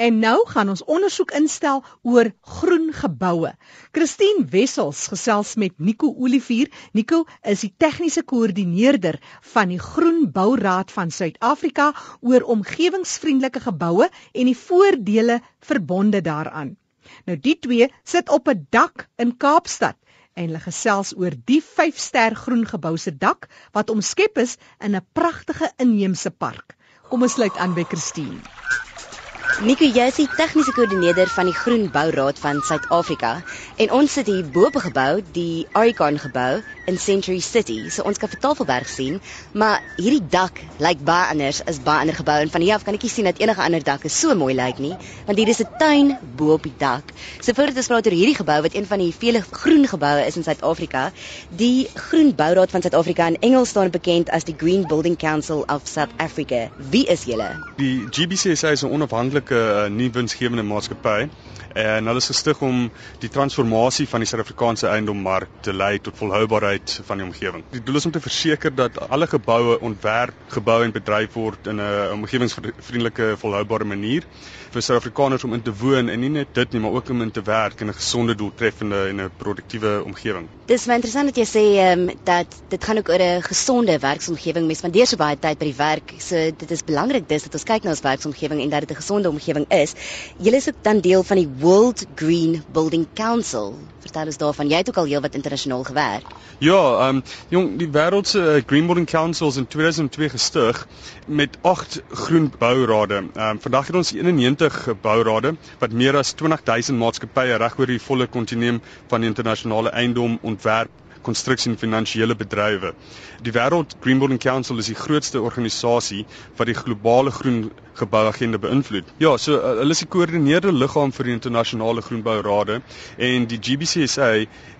En nou gaan ons ondersoek instel oor groen geboue. Christine Wessels gesels met Nico Olivier. Nico is die tegniese koördineerder van die Groen Bouraad van Suid-Afrika oor omgewingsvriendelike geboue en die voordele verbonde daaraan. Nou die twee sit op 'n dak in Kaapstad en hulle gesels oor die 5-ster groen gebou se dak wat omskep is in 'n pragtige inheemse park. Kom ons sluit aan by Christine. Nico, jy is die tegniese koördineerder van die Groen Bouraad van Suid-Afrika en ons sit hier bo op 'n gebou, die Aricon gebou in Century City. So ons kan vir Tafelberg sien, maar hierdie dak lyk baie anders as baie ander geboue en van hier af kan ek nie sien dat enige ander dakke so mooi lyk nie, want hier is 'n tuin bo op die dak. So voordat ons praat oor hierdie gebou wat een van die vele groen geboue is in Suid-Afrika, die Groen Bouraad van Suid-Afrika in Engels staan bekend as die Green Building Council of South Africa. Wie is julle? Die GBCSA is 'n onafhanklike 'n uh, nuwe winsgewende maatskappy en hulle is gestig om die transformasie van die Suid-Afrikaanse eiendommark te lei tot volhoubaarheid van die omgewing. Die doel is om te verseker dat alle geboue ontwerp, gebou en bedryf word in 'n omgewingsvriendelike volhoubare manier vir Suid-Afrikaners om in te woon en nie net dit nie, maar ook om in te werk in 'n gesonde, doeltreffende en 'n produktiewe omgewing. Dis baie interessant dat jy sê ehm um, dat dit gaan ook oor 'n gesonde werksomgewing. Mens spandeer so baie tyd by die werk, so dit is belangrik dis dat ons kyk na ons werksomgewing en dat dit 'n gesonde omgewing is. Julle is ook dan deel van die World Green Building Council. Vertel ons daarvan. Jy het ook al heelwat internasionaal gewerk. Ja, ehm um, jong, die wêreld se uh, Green Building Council is in 2002 gestig met 8 groen bourade. Ehm um, vandag het ons 91 bourade wat meer as 20000 maatskappye reg oor die volle kontinuum van internasionale eiendom ontwerp konstruksie en finansiële bedrywe. Die Wêreld Green Building Council is die grootste organisasie wat die globale groen gebouagenda beïnvloed. Ja, so uh, hulle is die koördineerende liggaam vir die internasionale groenbourade en die GBCSA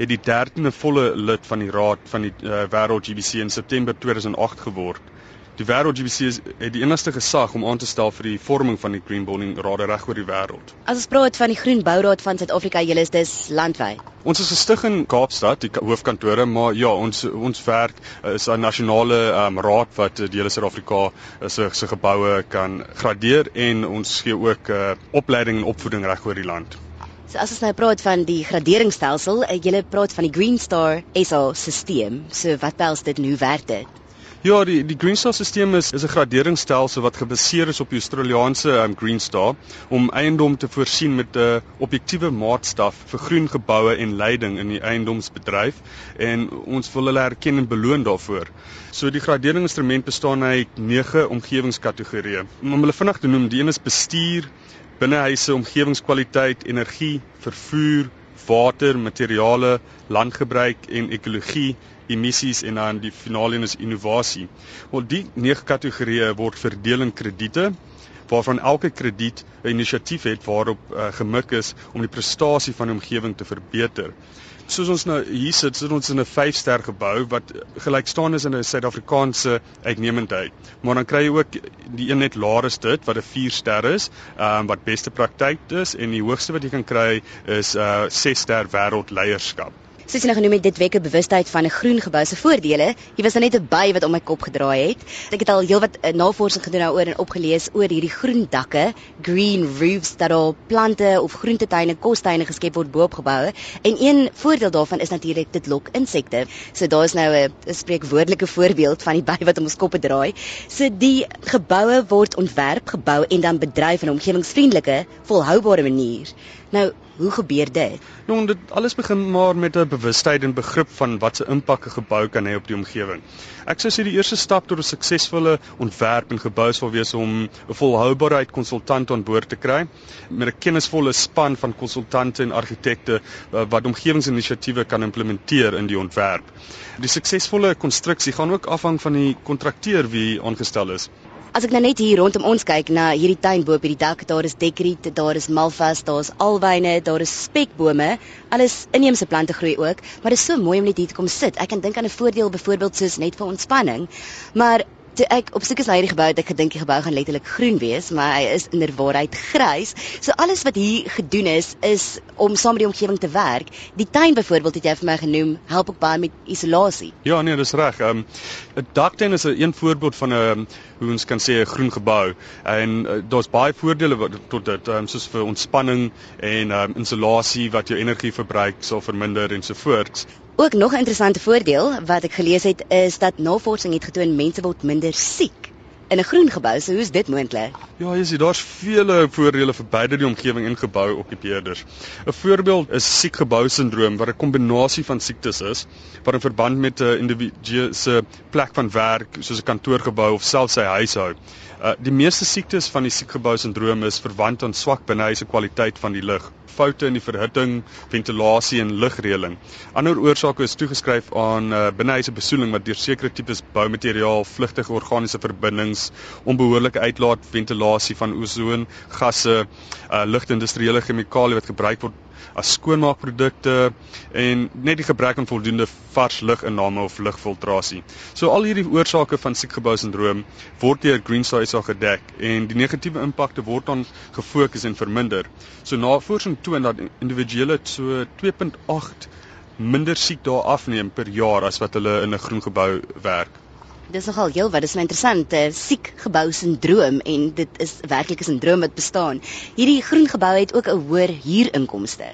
het die 13de volle lid van die raad van die uh, Wêreld GBC in September 2008 geword. Die Wêreld GBC is het die enigste gesag om aan te stel vir die vorming van die Green Building Rade reg oor die wêreld. As ons praat van die Groen Bouraad van Suid-Afrika, julle is dis landwyd. Ons is gestig in Kaapstad, die hoofkantore, maar ja, ons ons werk eh, is 'n nasionale um, raad wat die hele Suid-Afrika eh, se se geboue kan gradeer en ons gee ook uh, opleiding en opvoeding reg oor die land. So as ons nou praat van die graderingsstelsel, jy praat van die Green Star SA stelsel. So wat behels dit en hoe werk dit? Ja, die die Green Star stelsel is is 'n graderingsstelsel wat gebaseer is op die Australiese um, Green Star om eiendom te voorsien met 'n uh, objektiewe maatstaf vir groen geboue en leiding in die eiendomsbedryf en ons wil hulle erken en beloon daarvoor. So die graderingsinstrument bestaan uit 9 omgewingskategorieë. Om hulle vinnig te noem, die een is bestuur, binnehuise omgewingskwaliteit, energie, vervoer, water, materiale, landgebruik en ekologie emissies en dan die finale een is innovasie. Wel die nege kategorieë word verdeel in krediete waarvan elke krediet 'n inisiatief het waarop uh, gemik is om die prestasie van die omgewing te verbeter. Soos ons nou hier sit, sit ons in 'n 5-ster gebou wat gelyk staan is in 'n Suid-Afrikaanse uitnemendheid. Maar dan kry jy ook die een net laer is dit wat 'n 4 ster is, ehm um, wat beste praktyk is en die hoogste wat jy kan kry is 'n uh, 6 ster wêreldleierskap soos jy nou genoem het, dit wek 'n bewustheid van 'n groen gebou se voordele. Hier was dan net 'n by wat om my kop gedraai het. Ek het al heelwat uh, navorsing gedoen daaroor en opgelees oor hierdie groen dakke, green roofs dat al plante of groentetuine, kostuine geskep word bo op geboue. En een voordeel daarvan is natuurlik dit lok insekte. So daar's nou 'n spreekwoordelike voorbeeld van die by wat om ons koppe draai. So die geboue word ontwerp, gebou en dan bedryf in 'n omgewingsvriendelike, volhoubare manier. Nou, hoe gebeur dit? Nou, dit alles begin maar met 'n bewustheid en begrip van wat se impak 'n gebou kan hê op die omgewing. Ek sou sê die eerste stap tot 'n suksesvolle ontwerp en gebou sal wees om 'n volhoubaarheid konsultant aan boord te kry met 'n kennisvolle span van konsultante en argitekte eh, wat omgewingsinisiatiewe kan implementeer in die ontwerp. Die suksesvolle konstruksie gaan ook afhang van die kontrakteur wie aangestel is. As ek nou net hier rondom ons kyk na hierdie tuin bo op hierdie dak, daar is dekriet, daar is malvas, daar is alwyne, daar is spekbome. Alles inheemse plante groei ook, maar dit is so mooi om net hier te kom sit. Ek kan dink aan 'n voordeel byvoorbeeld soos net vir ontspanning. Maar toe ek op soek is na hierdie gebou, het ek gedink die gebou gaan letterlik groen wees, maar hy is inderwaarheid grys. So alles wat hier gedoen is is om saam met die omgewing te werk. Die tuin byvoorbeeld het jy vir my genoem, help ook baie met isolasie. Ja, nee, dis reg. Ehm um, 'n daktuin is 'n een voorbeeld van 'n hoe ons kan sê 'n groen gebou en uh, daar's baie voordele wat tot dit um, soos vir ontspanning en um, insulasie wat jou energie sal verminder en so voort. Ook nog 'n interessante voordeel wat ek gelees het is dat navorsing het getoon mense word minder siek in 'n groen gebou. So hoe is dit moontlik? Ja, jy sien daar's vele voordele vir beide die omgewing en gebou okkupeerders. 'n Voorbeeld is siekgebou sindroom wat 'n kombinasie van siektes is wat in verband met 'n individu se plek van werk, soos 'n kantoorgebou of selfs sy huis hou. Uh, die meeste siektes van die siekgebou sindroom is verwant aan swak binnehuise kwaliteit van die lug foute in die verhitting, ventilasie en lugreëling. Ander oorsake is toegeskryf aan uh, binnehuise besoedeling wat deur sekere tipes boumateriaal, vlugtige organiese verbindings, onbehoorlike uitlaat, ventilasie van ozon, gasse, uh, ligtindustriële chemikalieë wat gebruik word as skoonmaakprodukte en net die gebrek aan voldoende vars luginname of lugfiltrasie. So al hierdie oorsake van siekgebou sindroom word deur Green Star SA gedek en die negatiewe impakte word dan gefokus en verminder. So navorsing toon dat individuele so 2.8 minder siek dae afneem per jaar as wat hulle in 'n groen gebou werk. Dis nogal heel wat, dis my interessant, uh, siek gebou sindroom en dit is werklik 'n sindroom wat bestaan. Hierdie groen gebou het ook 'n hoër huurinkomste.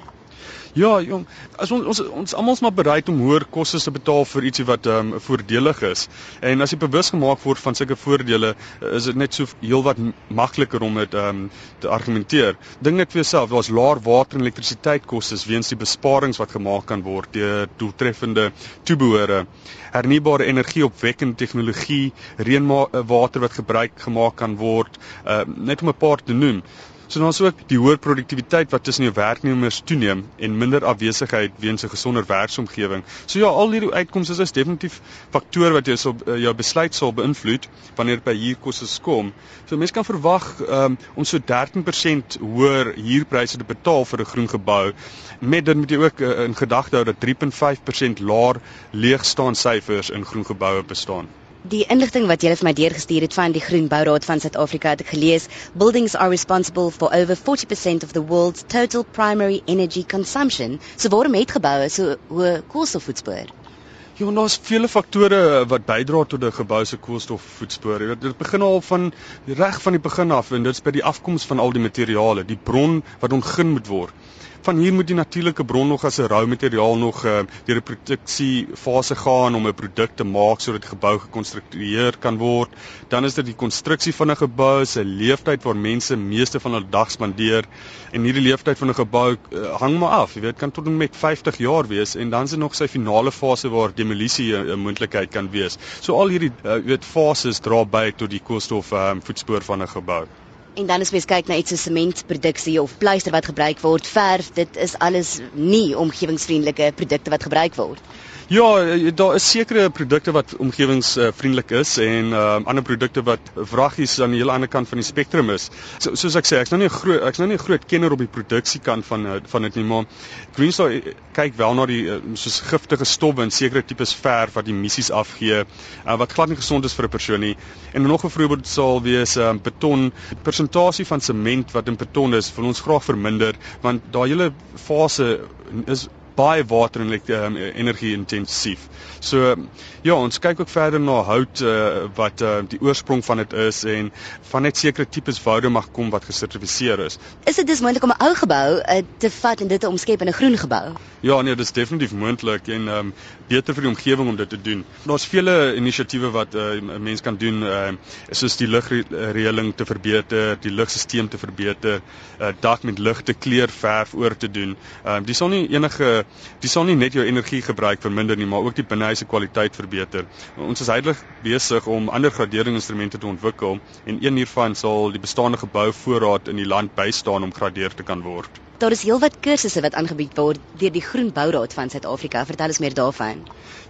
Ja, jong, as ons ons ons almal is maar bereid om hoër koste te betaal vir ietsie wat ehm um, voordelig is. En as jy bewus gemaak word van sulke voordele, is dit net so heelwat makliker om dit ehm um, te argumenteer. Dink net vir jouself, daar's laer water en elektrisiteitskoste weens die besparings wat gemaak kan word deur doeltreffende toebehore, hernubare energieopwekkende tegnologie, reënwater wat gebruik gemaak kan word, ehm uh, net om 'n paar te noem. So dan is ook die hoër produktiwiteit wat tussen jou werknemers toeneem en minder afwesigheid weens 'n gesonder werksomgewing. So ja, al hierdie uitkomste is definitief faktore wat jou sal jou besluit sal beïnvloed wanneer by huurkoste kom. So mense kan verwag um, om so 13% hoër huurpryse te betaal vir 'n groen gebou met dit moet jy ook uh, in gedagte hou dat 3.5% laer leegstaande syfers in groen geboue bestaan. Die inligting wat jy vir my deurgestuur het van die Groen Bouraad van Suid-Afrika het ek gelees, buildings are responsible for over 40% of the world's total primary energy consumption. So waarom het geboue so hoë koolstofvoetspoor? Ja, daar's vele faktore wat bydra tot 'n gebou se koolstofvoetspoor. Jy weet, dit begin al van reg van die begin af en dit's by die afkoms van al die materiale, die bron wat ontgin moet word van hier moet die natuurlike bron nog as 'n rou materiaal nog uh, deur 'n produksie fase gaan om 'n produk te maak sodat die gebou gekonstrueer kan word. Dan is dit die konstruksie van 'n gebou, se leeftyd waar mense meeste van hul dag spandeer en hierdie leeftyd van 'n gebou uh, hang maar af. Jy weet, kan tot en met 50 jaar wees en dan is dit nog sy finale fase waar demolisie 'n uh, moontlikheid kan wees. So al hierdie uh, weet fases dra by tot die koolstof um, voetspoor van 'n gebou. En dan as mens kyk na iets so sementproduksie of pleister wat gebruik word, verf, dit is alles nie omgewingsvriendelike produkte wat gebruik word. Ja, eh, daar is sekere produkte wat omgewingsvriendelik is en uh, ander produkte wat vraggies aan die hele ander kant van die spektrum is. So, soos ek sê, ek's nou nie 'n groot ek's nou nie 'n groot kenner op die produksiekant van van dit nie, maar Greenstar kyk wel na die soos giftige stowwe en sekere tipes verf wat die missies afgee uh, wat glad nie gesond is vir 'n persoon nie. En nog 'n voorbeeld sal wees um, beton. Die persentasie van sement wat in beton is, wil ons graag verminder want daai hele fase is baie water en um, energie intensief. So ja, ons kyk ook verder na hout uh, wat uh, die oorsprong van dit is en van net sekere tipes woude mag kom wat gesertifiseer is. Is dit dus moontlik om 'n ou gebou uh, te vat en dit te omskep in 'n groen gebou? Ja, nee, dit is definitief moontlik en um, beter vir die omgewing om dit te doen. Daar's vele inisiatiewe wat 'n uh, mens kan doen, uh, soos die lugreëling te verbeter, die lugstelsel te verbeter, uh, dak met ligte kleurverf oor te doen. Um, dis sal nie enige dis sal nie net jou energie gebruik verminder nie, maar ook die binnehuise kwaliteit verbeter. Ons is heidelig besig om ander graderingsinstrumente te ontwikkel en een hiervan sal die bestaande gebou voorraad in die land bystaan om gradeer te kan word. Daar is heelwat kursusse wat aangebied word deur die Groen Bouraad van Suid-Afrika. Vertel ons meer daarvan.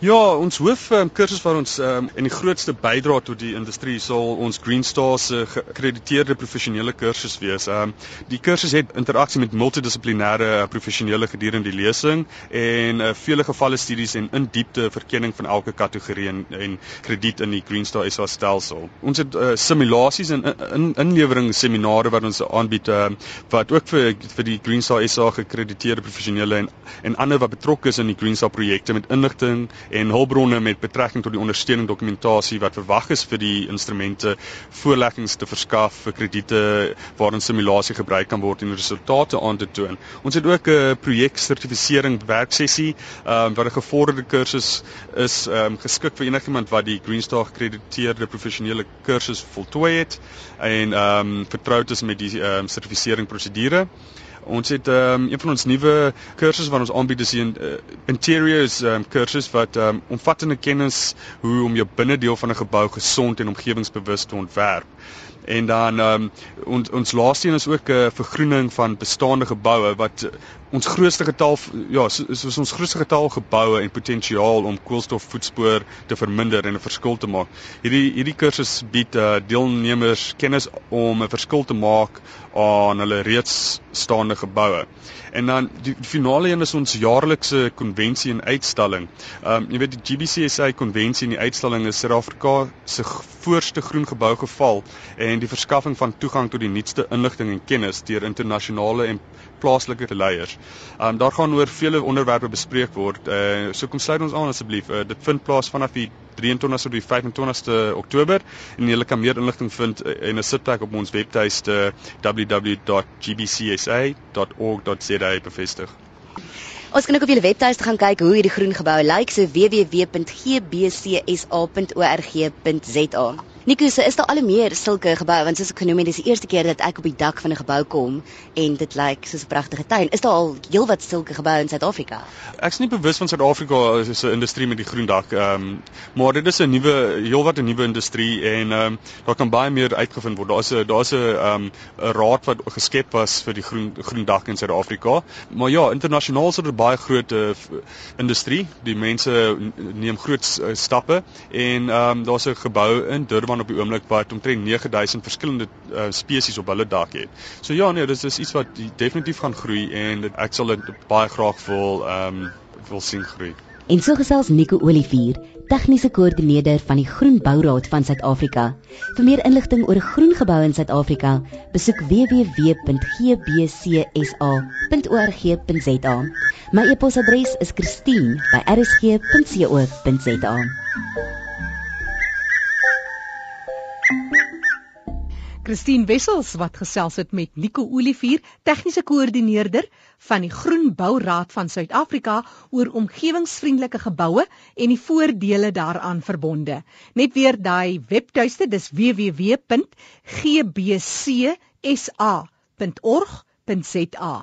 Ja, ons hoof um, kursus waar ons um, en die grootste bydra tot die industrie sal ons Green Stars se uh, geakkrediteerde professionele kursus wees. Um, die kursus het interaksie met multidissiplinêre uh, professionele gedurende die lesing en uh, vele gevalle studies en in diepte verkenning van elke kategorie en, en krediet in die Green Star SA stelsel. Ons het uh, simulasies en in, in, inlewering seminare wat ons aanbied uh, wat ook vir vir die Green Greenstar SA gekrediteerde professionele en en ander wat betrokke is in die Greenstar projekte met inligting en hulpbronne met betrekking tot die ondersteuning dokumentasie wat verwag is vir die instrumente voorleggings te verskaf vir krediete waarin simulasie gebruik kan word en resultate aan te toon. Ons het ook 'n projek sertifisering werksessie um, wat 'n gevorderde kursus is um, geskik vir enigiemand wat die Greenstar gekrediteerde professionele kursus voltooi het en ehm um, vertroud is met die ehm um, sertifisering prosedure. Ons het um, een van ons nuwe kursusse wat ons aanbied is 'n uh, interiors um, kursus wat um, omvattende kennis hoe om jou binnendeel van 'n gebou gesond en omgewingsbewus te ontwerp. En dan um, ons ons laaste een is ook 'n uh, vergroening van bestaande geboue wat uh, ons grootste getal ja, soos so ons grootste getal geboue en potensiaal om koolstofvoetspoor te verminder en 'n verskil te maak. Hierdie hierdie kursus bied uh, deelnemers kennis om 'n verskil te maak aan hulle reeds staande geboue. En dan die, die finale een is ons jaarlikse konvensie en uitstalling. Ehm um, jy weet die GBCSA konvensie en die uitstalling is Suid-Afrika se voorste groen gebou geval en die verskaffing van toegang tot die nuutste inligting en kennis deur internasionale en plaaslike leiers. Ehm um, daar gaan oor vele onderwerpe bespreek word. Uh so kom sluit ons aan asseblief. Uh, dit vind plaas vanaf die 23ste tot die 25ste Oktober en jy kan meer inligting vind uh, en 'n sitplek op ons webtuiste uh, www.gbcsa.org.za bevestig. Ons kan ook op julle webtuiste gaan kyk hoe hierdie groen gebou lyk, so www.gbcsa.org.za. Nico, so is daar al meer sulke geboue want soos ek genoem het, dis die eerste keer dat ek op die dak van 'n gebou kom en dit lyk soos 'n pragtige tuin. Is daar al heelwat sulke geboue in Suid-Afrika? Ek is nie bewus van Suid-Afrika as 'n industrie met die groen dak. Ehm, um, maar dit is 'n nuwe heelwat 'n nuwe industrie en ehm um, daar kan baie meer uitgevind word. Daar's 'n daar's 'n ehm um, 'n raad wat geskep was vir die groen groen dak in Suid-Afrika. Maar ja, internasionaal is dit baie groot uh, industrie. Die mense neem groot uh, stappe en ehm um, daar's 'n gebou in Durban staan op die oomblik wat omtrent 9000 verskillende uh, spesies op hulle dak het. So ja nee, dis is iets wat definitief gaan groei en dit, ek sal dit baie graag wil ehm um, wil sien groei. En so gesels Nico Olivier, tegniese koördineerder van die Groen Bouraad van Suid-Afrika. Vir meer inligting oor groen geboue in Suid-Afrika, besoek www.gbcsa.org.za. My e-posadres is christine@rsg.co.za. Christine Wessels wat gesels het met Nico Olivier, tegniese koördineerder van die Groen Bouraad van Suid-Afrika oor omgewingsvriendelike geboue en die voordele daaraan verbonde. Net weer daai webtuiste, dis www.gbcsa.org.za.